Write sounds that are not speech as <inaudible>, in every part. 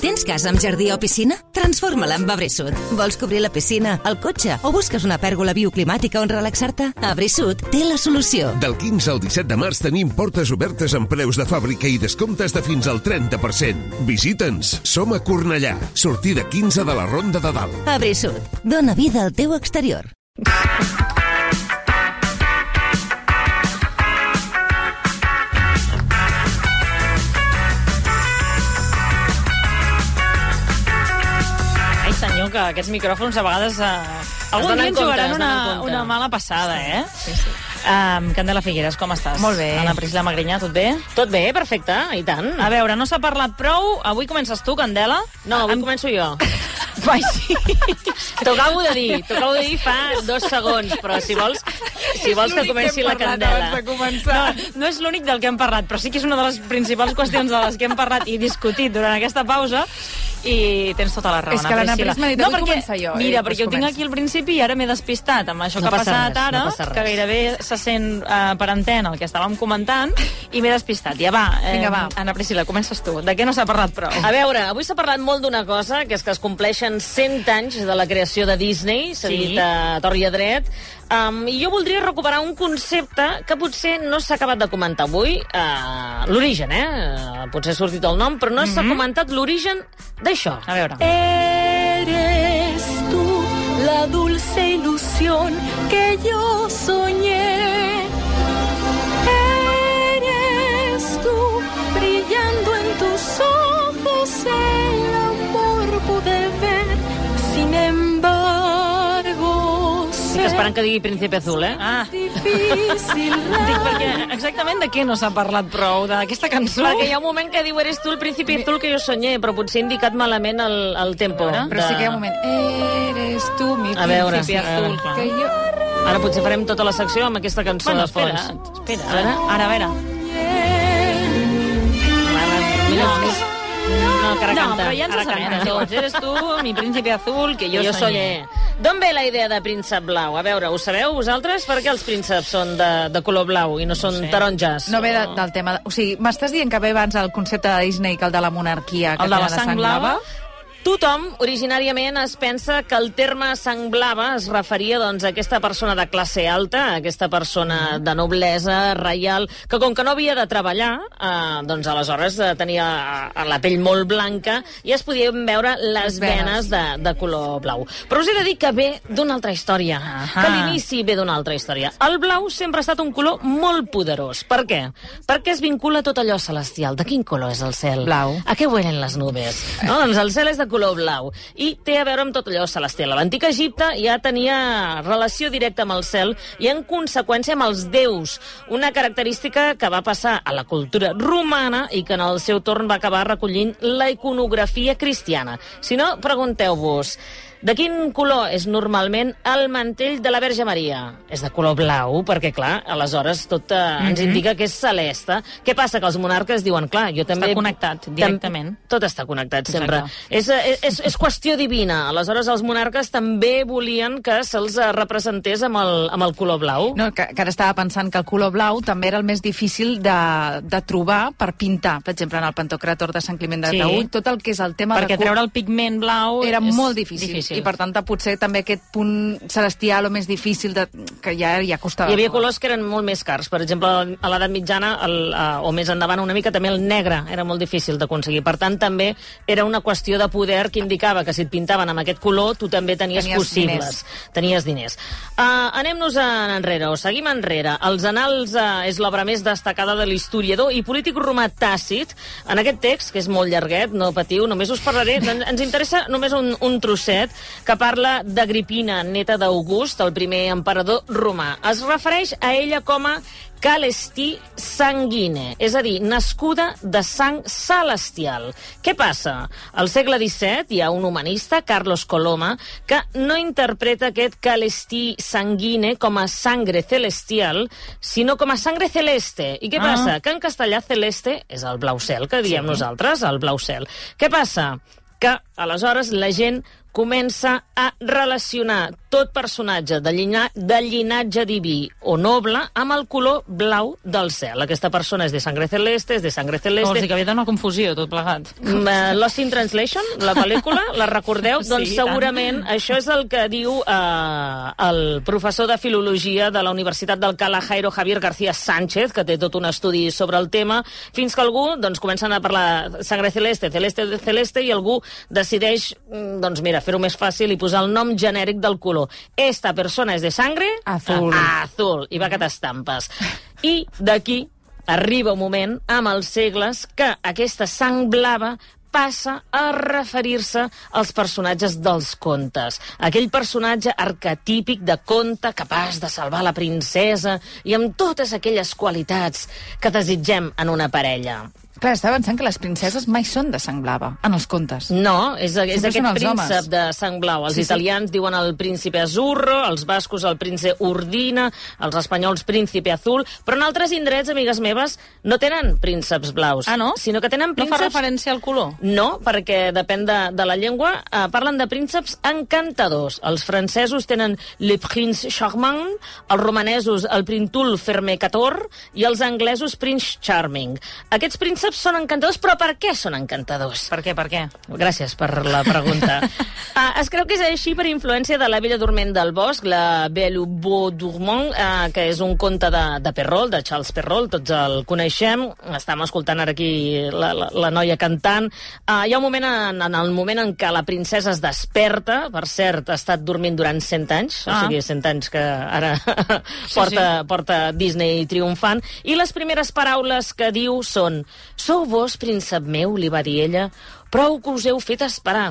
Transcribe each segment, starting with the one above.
Tens casa amb jardí o piscina? Transforma-la en Abrisud. Vols cobrir la piscina, el cotxe o busques una pèrgola bioclimàtica on relaxar-te? Abrisud té la solució. Del 15 al 17 de març tenim portes obertes amb preus de fàbrica i descomptes de fins al 30%. Visita'ns. Som a Cornellà. Sortida 15 de la Ronda de Dalt. Abrisud. Dóna vida al teu exterior. Que aquests micròfons a vegades... Eh, algun dia ens compte, jugaran una, una mala passada, eh? Sí, sí. Um, Candela Figueres, com estàs? Molt bé. Anna Priscila Magrinyà, tot bé? Tot bé, perfecte, i tant. A veure, no s'ha parlat prou. Avui comences tu, Candela. No, avui començo jo. <laughs> Vai, sí. T'ho acabo de dir, t'ho acabo de dir fa dos segons, però si vols, si vols que comenci la candela. No, no és l'únic del que hem parlat, però sí que és una de les principals qüestions de les que hem parlat i discutit durant aquesta pausa i tens tota la raó, És que. Pris m'ha dit, no, "Vull perquè, jo", i Mira, doncs perquè ho tinc aquí al principi i ara m'he despistat amb això No que ha passa passat res, ara, no passa res. que gairebé se sent uh, per antena el que estàvem comentant, i m'he despistat. Ja va, eh, Vinga, va. Anna Priscila, comences tu. De què no s'ha parlat prou? A veure, avui s'ha parlat molt d'una cosa, que és que es compleixen 100 anys de la creació de Disney, s'ha Sí. dit a Tor i a dret, um, i jo voldria recuperar un concepte que potser no s'ha acabat de comentar avui, uh, l'origen, eh? Uh, potser ha sortit el nom, però no s'ha comentat l'origen d'això. A veure. Eres tú la dulce ilusión que yo soñé. Esperant que digui Príncipe Azul, eh? Ah, dic perquè exactament de què no s'ha parlat prou? D'aquesta cançó? Perquè hi ha un moment que diu eres tu el príncipe azul que jo soñé, però potser he indicat malament el, el tempo. Veure, Però sí que hi ha un moment. Eres tu, mi A veure, príncipe a veure. azul. Que jo... Ara potser farem tota la secció amb aquesta cançó Bueno, de fons. espera, espera. A veure. Ara, a veure. Més. No, que ara no, canta. però ja ens ara sabem tots. Eres tu, mi príncipe azul, que jo, Jo, jo soñé. soñé. D'on ve la idea de príncep blau? A veure, ho sabeu vosaltres? Per què els prínceps són de, de color blau i no són sé. taronges? No ve de, del tema... De... O sigui, m'estàs dient que ve abans el concepte de Disney que el de la monarquia, que El de la tenen sang blava? Tothom, originàriament, es pensa que el terme sang blava es referia doncs, a aquesta persona de classe alta, a aquesta persona de noblesa reial, que com que no havia de treballar, eh, doncs aleshores eh, tenia eh, la pell molt blanca i es podien veure les, venes. de, de color blau. Però us he de dir que ve d'una altra història, que l'inici ve d'una altra història. El blau sempre ha estat un color molt poderós. Per què? Perquè es vincula tot allò celestial. De quin color és el cel? Blau. A què huelen les nubes? No? doncs el cel és de color blau i té a veure amb tot allò celestial. L'antic Egipte ja tenia relació directa amb el cel i en conseqüència amb els déus, una característica que va passar a la cultura romana i que en el seu torn va acabar recollint la iconografia cristiana. Si no, pregunteu-vos, de quin color és normalment el mantell de la Verge Maria? És de color blau, perquè, clar, aleshores tot eh, ens indica que és celeste. Què passa? Que els monarques diuen, clar, jo també... connectat Tam- directament. Tot està connectat, Exacte. sempre. És, eh, és, és qüestió divina. Aleshores, els monarques també volien que se'ls eh, representés amb el, amb el color blau. No, que, que ara estava pensant que el color blau també era el més difícil de, de trobar per pintar. Per exemple, en el Pantocràtor de Sant Climent de Sí. Taüll, tot el que és el tema Perquè de... treure el pigment blau era és molt difícil. difícil. I per tant, potser també aquest punt celestial o més difícil de, que ja, ja costava. Hi havia molt. colors que eren molt més cars. Per exemple, a l'edat mitjana, el, uh, o més endavant una mica, també el negre era molt difícil d'aconseguir. Per tant, també era una qüestió de poder que indicava que si et pintaven amb aquest color, tu també tenies, Tenies possibles. Tenies diners. Uh, Anem-nos en enrere, o seguim enrere. Els Anals uh, és l'obra més destacada de l'historiador i polític romà Tàcit. En aquest text, que és molt llarguet, no patiu, només us parlaré... ens interessa només un, un trosset que parla d'Agripina, neta d'August, el primer emperador romà. Es refereix a ella com a Calestí sanguine, és a dir, nascuda de sang celestial. Què passa? Al segle XVII hi ha un humanista, Carlos Coloma, que no interpreta aquest Calestí sanguine com a sangre celestial, sinó com a sangre celeste. I què Ah. passa? Que en castellà celeste és el blau cel, que diem sí. nosaltres, el blau cel. Què passa? que aleshores la gent comença a relacionar tot personatge de, llina, de llinatge diví o noble amb el color blau del cel. Aquesta persona és de sangre celeste, és de sangre Vols celeste. dir que havia una confusió, tot plegat. Eh, Lost in Translation, la pel·lícula, la recordeu? <laughs> Sí, doncs i tant. segurament això és el que diu eh, el professor de Filologia de la Universitat d'Alcalá, Jairo Javier García Sánchez, que té tot un estudi sobre el tema, fins que algú doncs, comencen a parlar sangre celeste, celeste, celeste, i algú decideix, mm, doncs mira, fer-ho més fàcil i posar el nom genèric del color. Esta persona és de sangre Azul. Ah, azul, i va que t'estampes. I d'aquí arriba un moment, amb els segles, que aquesta sang blava passa a referir-se als personatges dels contes. Aquell personatge arquetípic de conte capaç de salvar la princesa i amb totes aquelles qualitats que desitgem en una parella. Clar, estava pensant que les princeses mai són de sang blava, en els contes. No, és, és Sempre aquest príncep homes. de sang blau. Els Sí, sí, sí. italians diuen el príncipe azzurro, els bascos el príncipe urdina, els espanyols príncipe azul, però en altres indrets, amigues meves, no tenen prínceps blaus. Ah, no? Sinó que tenen No fa prínceps... referència al color? No, perquè depèn de, de la llengua. Eh, parlen de prínceps encantadors. Els francesos tenen le prince charmant, els romanesos el printul fermecator i els anglesos prince charming. Aquests prínceps són encantadors, però per què són encantadors? Per què, per què? Gràcies per la pregunta. uh, <laughs> es creu que és així per influència de la Bella Dorment del Bosc, la Belle au Beau Dormant, uh, que és un conte de, de Perrault, de Charles Perrault, tots el coneixem. Estàvem escoltant ara aquí la, la, la noia cantant. Uh, hi ha un moment, en, en el moment en què la princesa es desperta, per cert, ha estat dormint durant 100 anys, ah. Ah. o sigui, 100 anys que ara <laughs> porta, porta Disney triomfant, i les primeres paraules que diu són «Sou vos, príncep meu», li va dir ella, «prou que us heu fet esperar».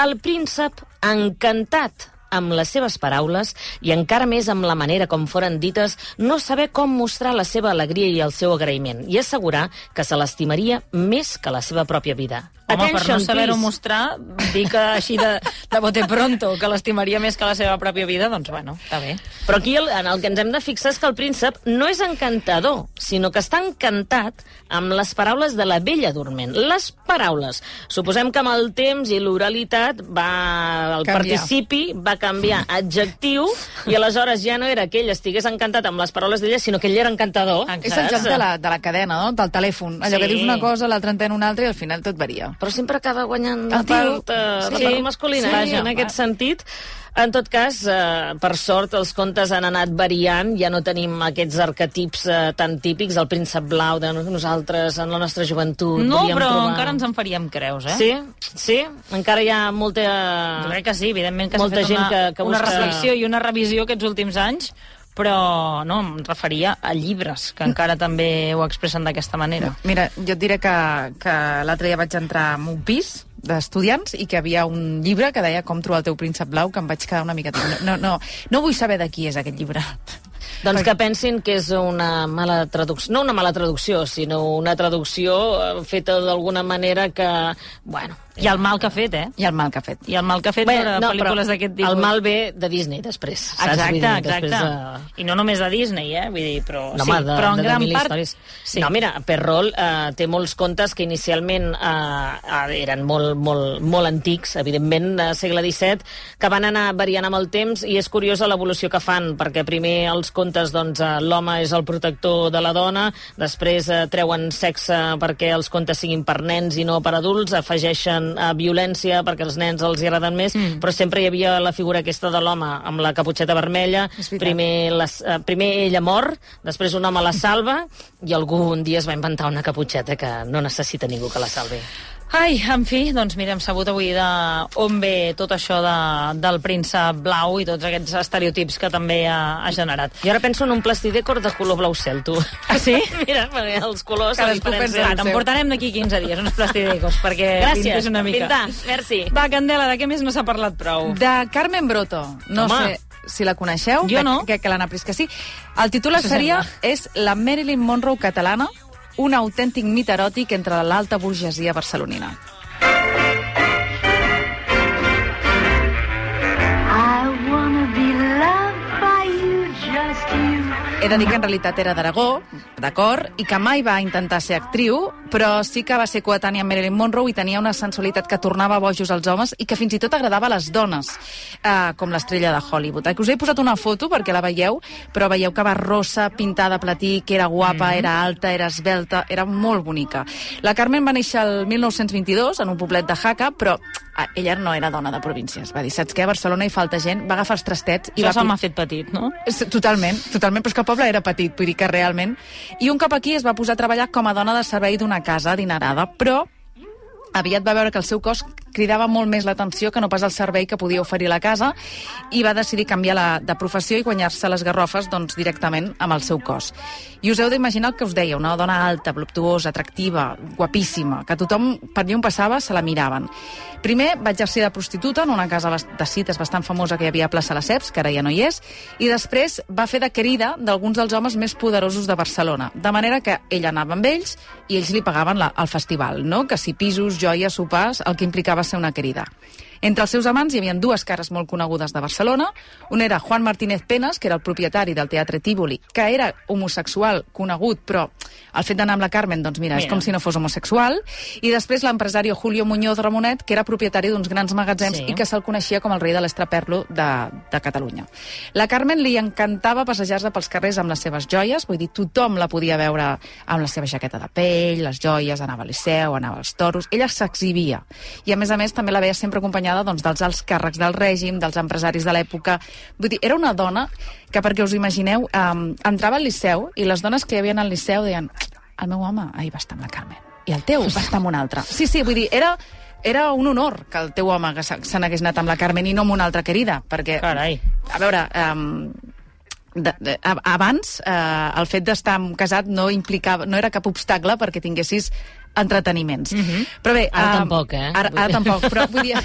El príncep, encantat amb les seves paraules i encara més amb la manera com foren dites, no saber com mostrar la seva alegria i el seu agraïment i assegurar que se l'estimaria més que la seva pròpia vida. Home, per no Attention, saber-ho mostrar, dir que així de, de bote pronto, que l'estimaria més que la seva pròpia vida, doncs bueno, està bé. Però aquí el, en el que ens hem de fixar és que el príncep no és encantador, sinó que està encantat amb les paraules de la vella dorment. Les paraules. Suposem que amb el temps i l'oralitat va... el Canviar. participi va canviar adjectiu i aleshores ja no era que ell estigués encantat amb les paraules d'ella, sinó que ell era encantador. Exacte. És el joc de la, de la cadena, no? del telèfon. Allò Sí. que dius una cosa, l'altra entén una altra i al final tot varia. Però sempre acaba guanyant la part, eh, la Sí. part masculina, Sí, vaja, en aquest sentit. En tot cas, eh, per sort, els contes han anat variant, ja no tenim aquests arquetips eh, tan típics, el príncep blau de nosaltres en la nostra joventut. No, però trobar. encara ens en faríem creus, eh? Sí, sí, encara hi ha molta... Jo crec que sí, evidentment que s'ha fet gent una, que- que una busca- reflexió i una revisió aquests últims anys, però no, em referia a llibres, que encara també ho expressen d'aquesta manera. Mira, jo et diré que, que l'altre dia vaig entrar en un pis d'estudiants i que havia un llibre que deia Com trobar el teu príncep blau, que em vaig quedar una mica... No, no, no vull saber de qui és aquest llibre. Doncs que pensin que és una mala traducció, no una mala traducció, sinó una traducció eh, feta d'alguna manera que, bueno... I el mal que ha fet, eh? I el mal que ha fet. I el mal que ha fet Bé, per no, pel·lícules d'aquest tipus. El mal ve de Disney, després. saps? Exacte, dir, exacte. Després, eh, I no només de Disney, eh? Vull dir, però, No, sí, home, de, però en de, gran de part... històries. Sí. No, mira, Perrol eh, té molts contes que inicialment eh, eh, eren molt, molt, molt antics, evidentment, eh, segle XVII, que van anar variant amb el temps i és curiosa l'evolució que fan, perquè primer els contes, doncs, eh, l'home és el protector de la dona, després eh, treuen sexe perquè els contes siguin per nens i no per adults, afegeixen eh, violència perquè els nens els hi agraden més, mm. però sempre hi havia la figura aquesta de l'home amb la caputxeta vermella, primer les, eh, primer ella mor, després un home la salva i algú un dia es va inventar una caputxeta que no necessita ningú que la salvi. Ai, en fi, doncs mira, hem sabut avui de on ve tot això de, del príncep blau i tots aquests estereotips que també ha, ha generat. I ara penso en un plastidècor de color blau cel, tu. Ah, sí? <laughs> Mira, perquè els colors... Cadascú pensa Va, te'n portarem d'aquí 15 dies, uns plastidecos, perquè Gràcies, una mica. pintar, merci. Va, Candela, de què més no s'ha parlat prou? De Carmen Broto. No Home. sé si la coneixeu. Jo no. Que, que l'Anna Prisca sí. El títol seria sembla. és La Marilyn Monroe catalana, un autèntic mit eròtic entre l'alta burgesia barcelonina. He de dir que en realitat era d'Aragó, d'acord, i que mai va intentar ser actriu, però sí que va ser coetània amb Marilyn Monroe i tenia una sensualitat que tornava bojos als homes i que fins i tot agradava a les dones, eh, com l'estrella de Hollywood. Eh, Us he posat una foto perquè la veieu, però veieu que va rossa, pintada a platí, que era guapa, mm -hmm. era alta, era esbelta, era molt bonica. La Carmen va néixer el 1922 en un poblet de Jaca, però eh, ella no era dona de províncies. Va dir, saps què? A Barcelona hi falta gent, va agafar els trastets i Això va... se m'ha fet petit, no? Totalment, totalment, però és que el poble era petit, vull dir que realment... I un cop aquí es va posar a treballar com a dona de servei d'una casa adinerada, però aviat va veure que el seu cos cridava molt més l'atenció que no pas el servei que podia oferir la casa i va decidir canviar la, de professió i guanyar-se les garrofes doncs, directament amb el seu cos. I us heu d'imaginar el que us deia, una dona alta, voluptuosa, atractiva, guapíssima, que tothom, per on passava, se la miraven. Primer va exercir de prostituta en una casa de cites bastant famosa que hi havia a plaça Lesseps, que ara ja no hi és, i després va fer de querida d'alguns dels homes més poderosos de Barcelona, de manera que ella anava amb ells i ells li pagaven la, el festival, no? que si pisos, joies, sopars, el que implicava ser una querida. Entre els seus amants hi havia dues cares molt conegudes de Barcelona. Un era Juan Martínez Penas, que era el propietari del Teatre Tívoli, que era homosexual conegut, però el fet d'anar amb la Carmen, doncs mira, mira, és com si no fos homosexual. I després l'empresari Julio Muñoz Ramonet, que era propietari d'uns grans magatzems Sí. i que se'l coneixia com el rei de l'estraperlo de, de Catalunya. La Carmen li encantava passejar-se pels carrers amb les seves joies, vull dir, tothom la podia veure amb la seva jaqueta de pell, les joies, anava al Liceu, anava als toros, ella s'exhibia. I a més a més també la veia sempre acompanyada doncs, dels alts càrrecs del règim, dels empresaris de l'època. Vull dir, era una dona que, perquè us imagineu, um, entrava al Liceu i les dones que hi havia al Liceu deien el meu home ahir va estar amb la Carmen i el teu va estar amb un altre. Sí, sí, vull dir, era, era un honor que el teu home se n'hagués anat amb la Carmen i no amb una altra querida, perquè... Carai. A veure, um, de, de, abans eh, el fet d'estar casat no implicava, no era cap obstacle perquè tinguessis entreteniments. Mm -hmm. Però bé... Ara em, tampoc, eh? Ara, ara tampoc, però vull dir...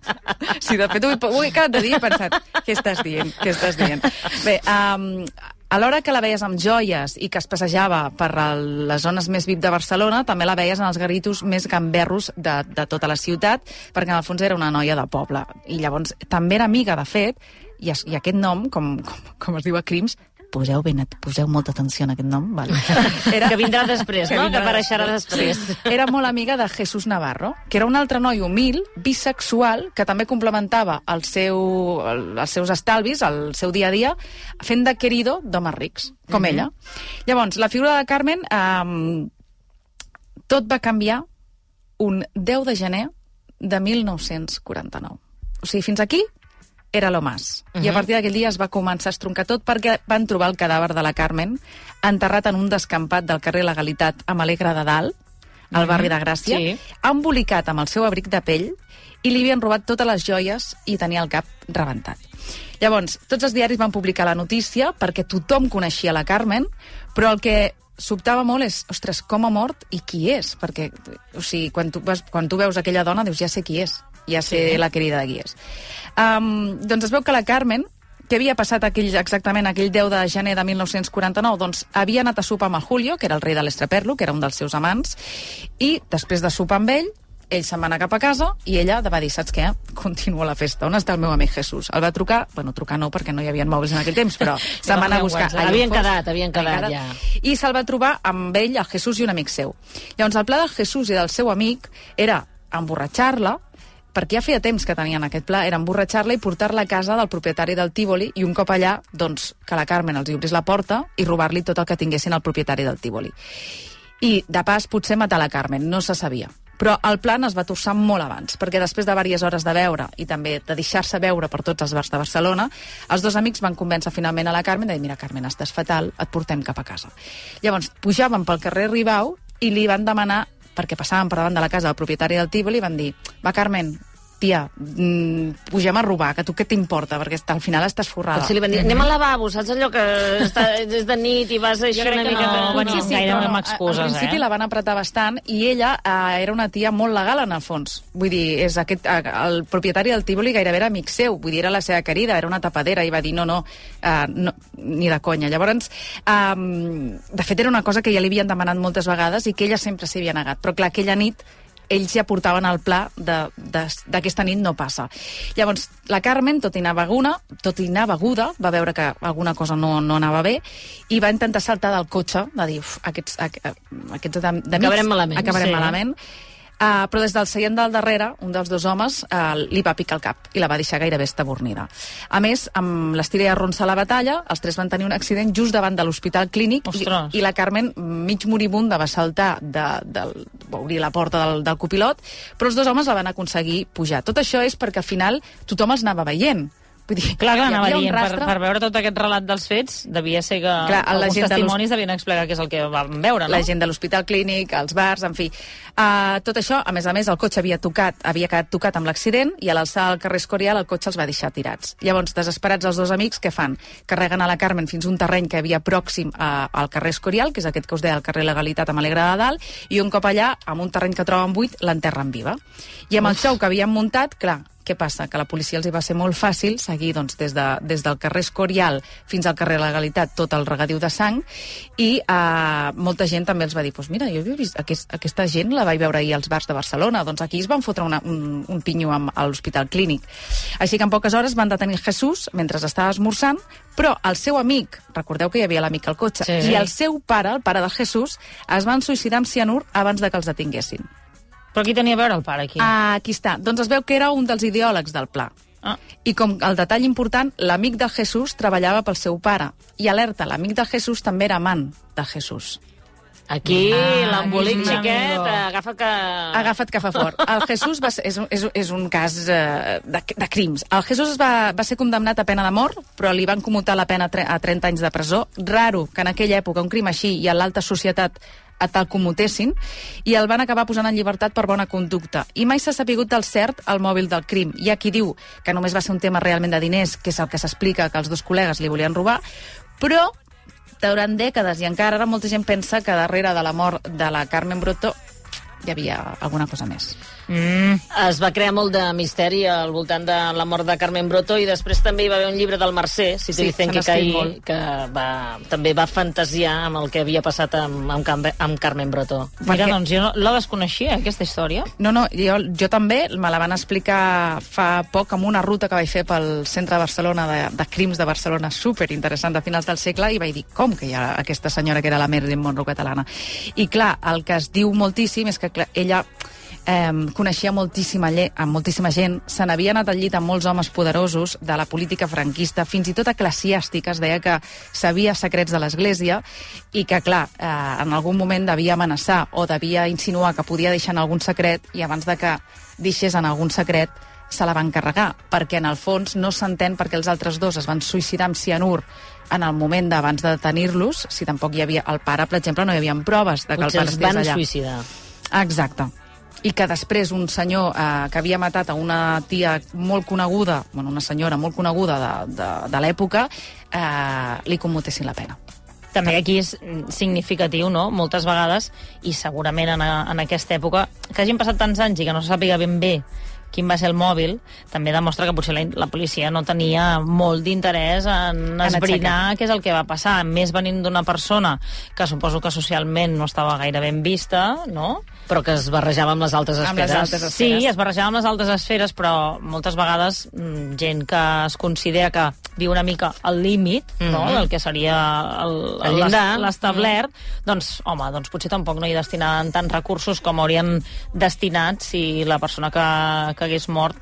<laughs> sí, de fet, ho, he- ho he acabat de dir he pensat, què estàs dient? Què estàs dient? Bé, um, a l'hora que la veies amb joies i que es passejava per el, les zones més VIP de Barcelona, també la veies en els garritos més gamberros de, de tota la ciutat, perquè en el fons era una noia de poble. I llavors també era amiga, de fet, i, es, i aquest nom, com, com, com es diu a Crims, poseu, ben, poseu molta atenció en aquest nom, vale. <laughs> Que vindrà després, no? Que vindrà apareixerà després. Sí. Era molt amiga de Jesús Navarro, que era un altre noi humil, bisexual, que també complementava el seu, el, els seus estalvis, el seu dia a dia, fent de querido d'homes rics, com ella. Llavors, la figura de Carmen, eh, tot va canviar un 10 de gener de 1949. O sigui, fins aquí era lo más. Uh -huh. I a partir d'aquell dia es va començar a estroncar tot perquè van trobar el cadàver de la Carmen enterrat en un descampat del carrer Legalitat a Malegre de Dalt, al barri de Gràcia, Sí. embolicat amb el seu abric de pell i li havien robat totes les joies i tenia el cap rebentat. Llavors, tots els diaris van publicar la notícia perquè tothom coneixia la Carmen, però el que sobtava molt és, ostres, com ha mort i qui és? Perquè, o sigui, quan tu, vas, quan tu veus aquella dona, dius, ja sé qui és, ja sé sí. la querida de qui és. Um, doncs es veu que la Carmen, què havia passat aquell, exactament aquell 10 de gener de 1949? Doncs havia anat a sopar amb el Julio, que era el rei de l'Estraperlo, que era un dels seus amants, i després de sopar amb ell, ell se'n va anar cap a casa i ella va dir, saps què? Continua la festa. On està el meu amic Jesús? El va trucar, bueno, trucar no, perquè no hi havia mòbils en aquell temps, però <laughs> se'n va anar a buscar. Allà Havien fos. quedat, havien quedat, ja. I se'l va trobar amb ell, el Jesús i un amic seu. Llavors, el pla del Jesús i del seu amic era emborratxar-la, perquè ja feia temps que tenien aquest pla, era emborratxar-la i portar-la a casa del propietari del Tívoli i un cop allà, doncs, que la Carmen els hi obrís la porta i robar-li tot el que tinguessin al propietari del Tívoli. I, de pas, potser matar la Carmen, no se sabia. Però el plan es va torçar molt abans, perquè després de diverses hores de veure i també de deixar-se veure per tots els bars de Barcelona, els dos amics van convèncer finalment a la Carmen de dir, mira, Carmen, estàs fatal, et portem cap a casa. Llavors, pujaven pel carrer Ribau i li van demanar perquè passaven per davant de la casa del propietari del Tívoli i van dir, va, Carmen, tia, mm, pugem a robar, que tu què t'importa? Perquè està- al final estàs forrada. Potser li van dir, anem al lavabo, saps allò que està, és de nit i vas així una mica... no venien gaire però amb no, excuses, Al principi eh? la van apretar bastant i ella eh, era una tia molt legal en el fons. Vull dir, és aquest, eh, el propietari del Tívoli gairebé era amic seu, vull dir, era la seva querida, era una tapadera, i va dir no, no, eh, no ni de conya. Llavors, eh, de fet, era una cosa que ja li havien demanat moltes vegades i que ella sempre s'hi havia negat. Però clar, aquella nit ells ja portaven el pla de- de- d'aquesta nit no passa. Llavors, la Carmen, tot i anar beguna, tot i anar beguda, va veure que alguna cosa no, no anava bé i va intentar saltar del cotxe, de dir, uf, aquests, aqu- eh, aquests d'amics... Acabarem malament, Acabarem sí. malament. Uh, però des del seient del darrere, un dels dos homes uh, li va picar el cap i la va deixar gairebé estabornida. A més, amb l'estira i arronsa a la batalla, els tres van tenir un accident just davant de l'hospital clínic i, i la Carmen, mig moribunda, va saltar de, del, va obrir la porta del, del copilot, però els dos homes la van aconseguir pujar. Tot això és perquè al final tothom els anava veient. Vull dir, Clar, clar, anava dient, per, rastre- per veure tot aquest relat dels fets, devia ser que Clar, la alguns gent de testimonis devien explicar què és el que van veure, no? la gent de l'hospital clínic, els bars, en fi. Uh, tot això, a més a més, el cotxe havia tocat, havia quedat tocat amb l'accident i a l'alçar al carrer Escorial el cotxe els va deixar tirats. Llavors, desesperats els dos amics, què fan? Carreguen a la Carmen fins un terreny que havia pròxim a, al carrer Escorial, que és aquest que us deia, el carrer Legalitat amb Alegre de Dalt, i un cop allà, amb un terreny que troben buit, l'enterren viva. I amb el xou que havien muntat, clar, què passa? Que la policia els hi va ser molt fàcil seguir doncs, des, de, des del carrer Escorial fins al carrer Legalitat tot el regadiu de sang i eh, molta gent també els va dir pues mira, jo he vist aquest, aquesta gent la vaig veure ahir als bars de Barcelona doncs aquí es van fotre una, un, un pinyo amb, a l'Hospital Clínic. Així que en poques hores van detenir Jesús mentre estava esmorzant però el seu amic, recordeu que hi havia l'amic al cotxe, Sí. i el seu pare, el pare de Jesús, es van suïcidar amb cianur abans de que els detinguessin. Però qui tenia a veure el pare aquí? Ah, aquí està. Doncs es veu que era un dels ideòlegs del pla. Ah. I com el detall important, l'amic de Jesús treballava pel seu pare. I alerta, l'amic de Jesús també era amant de Jesús. Aquí, Ah, l'embolic xiquet, amigo. agafa que... Agafat que fa fort. El Jesús va ser, és, un- és, és un cas eh, de, de crims. El Jesús es va, va ser condemnat a pena de mort, però li van commutar la pena a 30 anys de presó. Raro que en aquella època un crim així i a l'alta societat a tal commutessin, i el van acabar posant en llibertat per bona conducta. I mai s'ha sapigut del cert el mòbil del crim. Hi ha qui diu que només va ser un tema realment de diners, que és el que s'explica que els dos col·legues li volien robar, però durant dècades i encara ara molta gent pensa que darrere de la mort de la Carmen Broto hi havia alguna cosa més. Mm. Es va crear molt de misteri al voltant de la mort de Carmen Broto i després també hi va haver un llibre del Mercè, si te Sí, dicen que caí, molt. que va, també va fantasiar amb el que havia passat amb, amb, amb Carmen Broto. Mira, Perquè- doncs jo no- la desconeixia, aquesta història. No, no, jo, jo també me la van explicar fa poc amb una ruta que vaig fer pel centre de Barcelona, de, de crims de Barcelona, super interessant, de finals del segle, i vaig dir, com que hi ha aquesta senyora que era la Marilyn Monroe catalana? I clar, el que es diu moltíssim és que clar, ella eh, coneixia moltíssima, lle amb moltíssima gent, se n'havia anat al llit amb molts homes poderosos de la política franquista, fins i tot eclesiàstica, es deia que sabia secrets de l'Església i que, clar, eh, en algun moment devia amenaçar o devia insinuar que podia deixar en algun secret i abans de que deixés en algun secret se la van carregar, perquè en el fons no s'entén perquè els altres dos es van suïcidar amb cianur en el moment d'abans de detenir-los, si tampoc hi havia... El pare, per exemple, no hi havia proves de que Potser el pare els estigués van allà. suïcidar. Exacte. I que després un senyor eh, que havia matat a una tia molt coneguda, bueno, una senyora molt coneguda de, de, de l'època, eh, li commutessin la pena. També aquí és significatiu, no?, moltes vegades, i segurament en, a, en aquesta època, que hagin passat tants anys i que no se sàpiga ben bé quin va ser el mòbil, també demostra que potser la, la policia no tenia molt d'interès en esbrinar què és el que va passar, més venint d'una persona que suposo que socialment no estava gaire ben vista, no?, Però que es barrejava amb les altes Amb les esferes. altes Sí, esferes. es barrejava amb les altes esferes, però moltes vegades mm, gent que es considera que viu una mica al límit no? Mhm. del que seria el, El llindar. l'es- l'establert, doncs, home, doncs potser tampoc no hi destinaven tants recursos com haurien destinat si la persona que, que hagués mort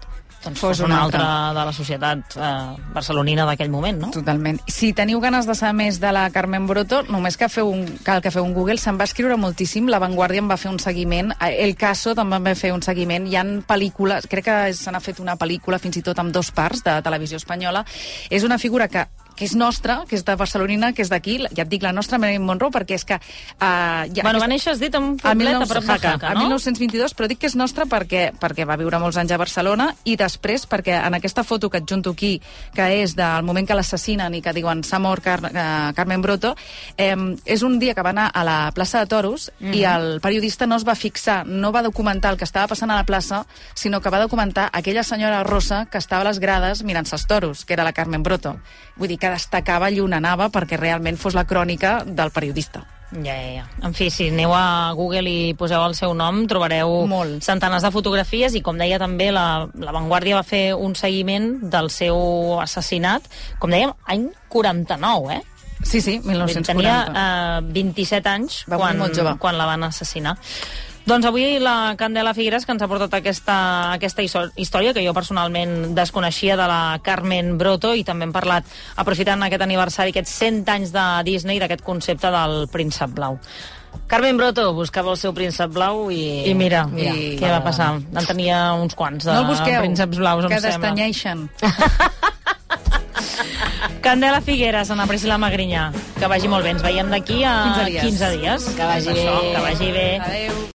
doncs, fos, Fos una una altra altra. de la societat eh, barcelonina d'aquell moment, no? Totalment. Si teniu ganes de saber més de la Carmen Broto, només que feu un, cal que feu un Google, se'n va escriure moltíssim, La Vanguardia en va fer un seguiment, eh, El Caso també en va fer un seguiment, hi han pel·lícules, crec que se n'ha fet una pel·lícula fins i tot amb dos parts de televisió espanyola, és una figura que que és nostra, que és de Barcelonina, que és d'aquí, ja et dic la nostra Marilyn Monroe, perquè és que... Uh, ja, bueno, va néixer, has dit, en un poblet a 19... prop de Jaca, no? 1922, però dic que és nostra perquè, perquè va viure molts anys a Barcelona i després perquè en aquesta foto que et junto aquí, que és del moment que l'assassinen i que diuen s'ha mort Car eh, Carmen Broto, eh, és un dia que va anar a la plaça de Toros Mhm. i el periodista no es va fixar, no va documentar el que estava passant a la plaça, sinó que va documentar aquella senyora rossa que estava a les grades mirant-se els toros, que era la Carmen Broto. Vull dir que destacava allí on anava perquè realment fos la crònica del periodista. Ja, ja, ja. En fi, si aneu a Google i poseu el seu nom, trobareu Molt. centenars de fotografies i, com deia també, la, la Vanguardia va fer un seguiment del seu assassinat, com dèiem, any 49, eh? Sí, sí, Tenia 1940. eh, 27 anys Va quan, molt jove. quan la van assassinar. Doncs avui la Candela Figueres que ens ha portat aquesta, aquesta història que jo personalment desconeixia de la Carmen Broto i també hem parlat, aprofitant aquest aniversari, aquests 100 anys de Disney, d'aquest concepte del príncep blau. Carmen Broto buscava el seu príncep blau i... I mira, Mira, I... què va passar? En tenia uns quants de no el busqueu, prínceps blaus, em que sembla. destanyeixen. <laughs> Candela Figueres, Ana Priscila Magrinyà. Que vagi molt bé. Ens veiem d'aquí a 15 dies. 15 dies. Que vagi Això, bé. Que vagi bé. Adéu.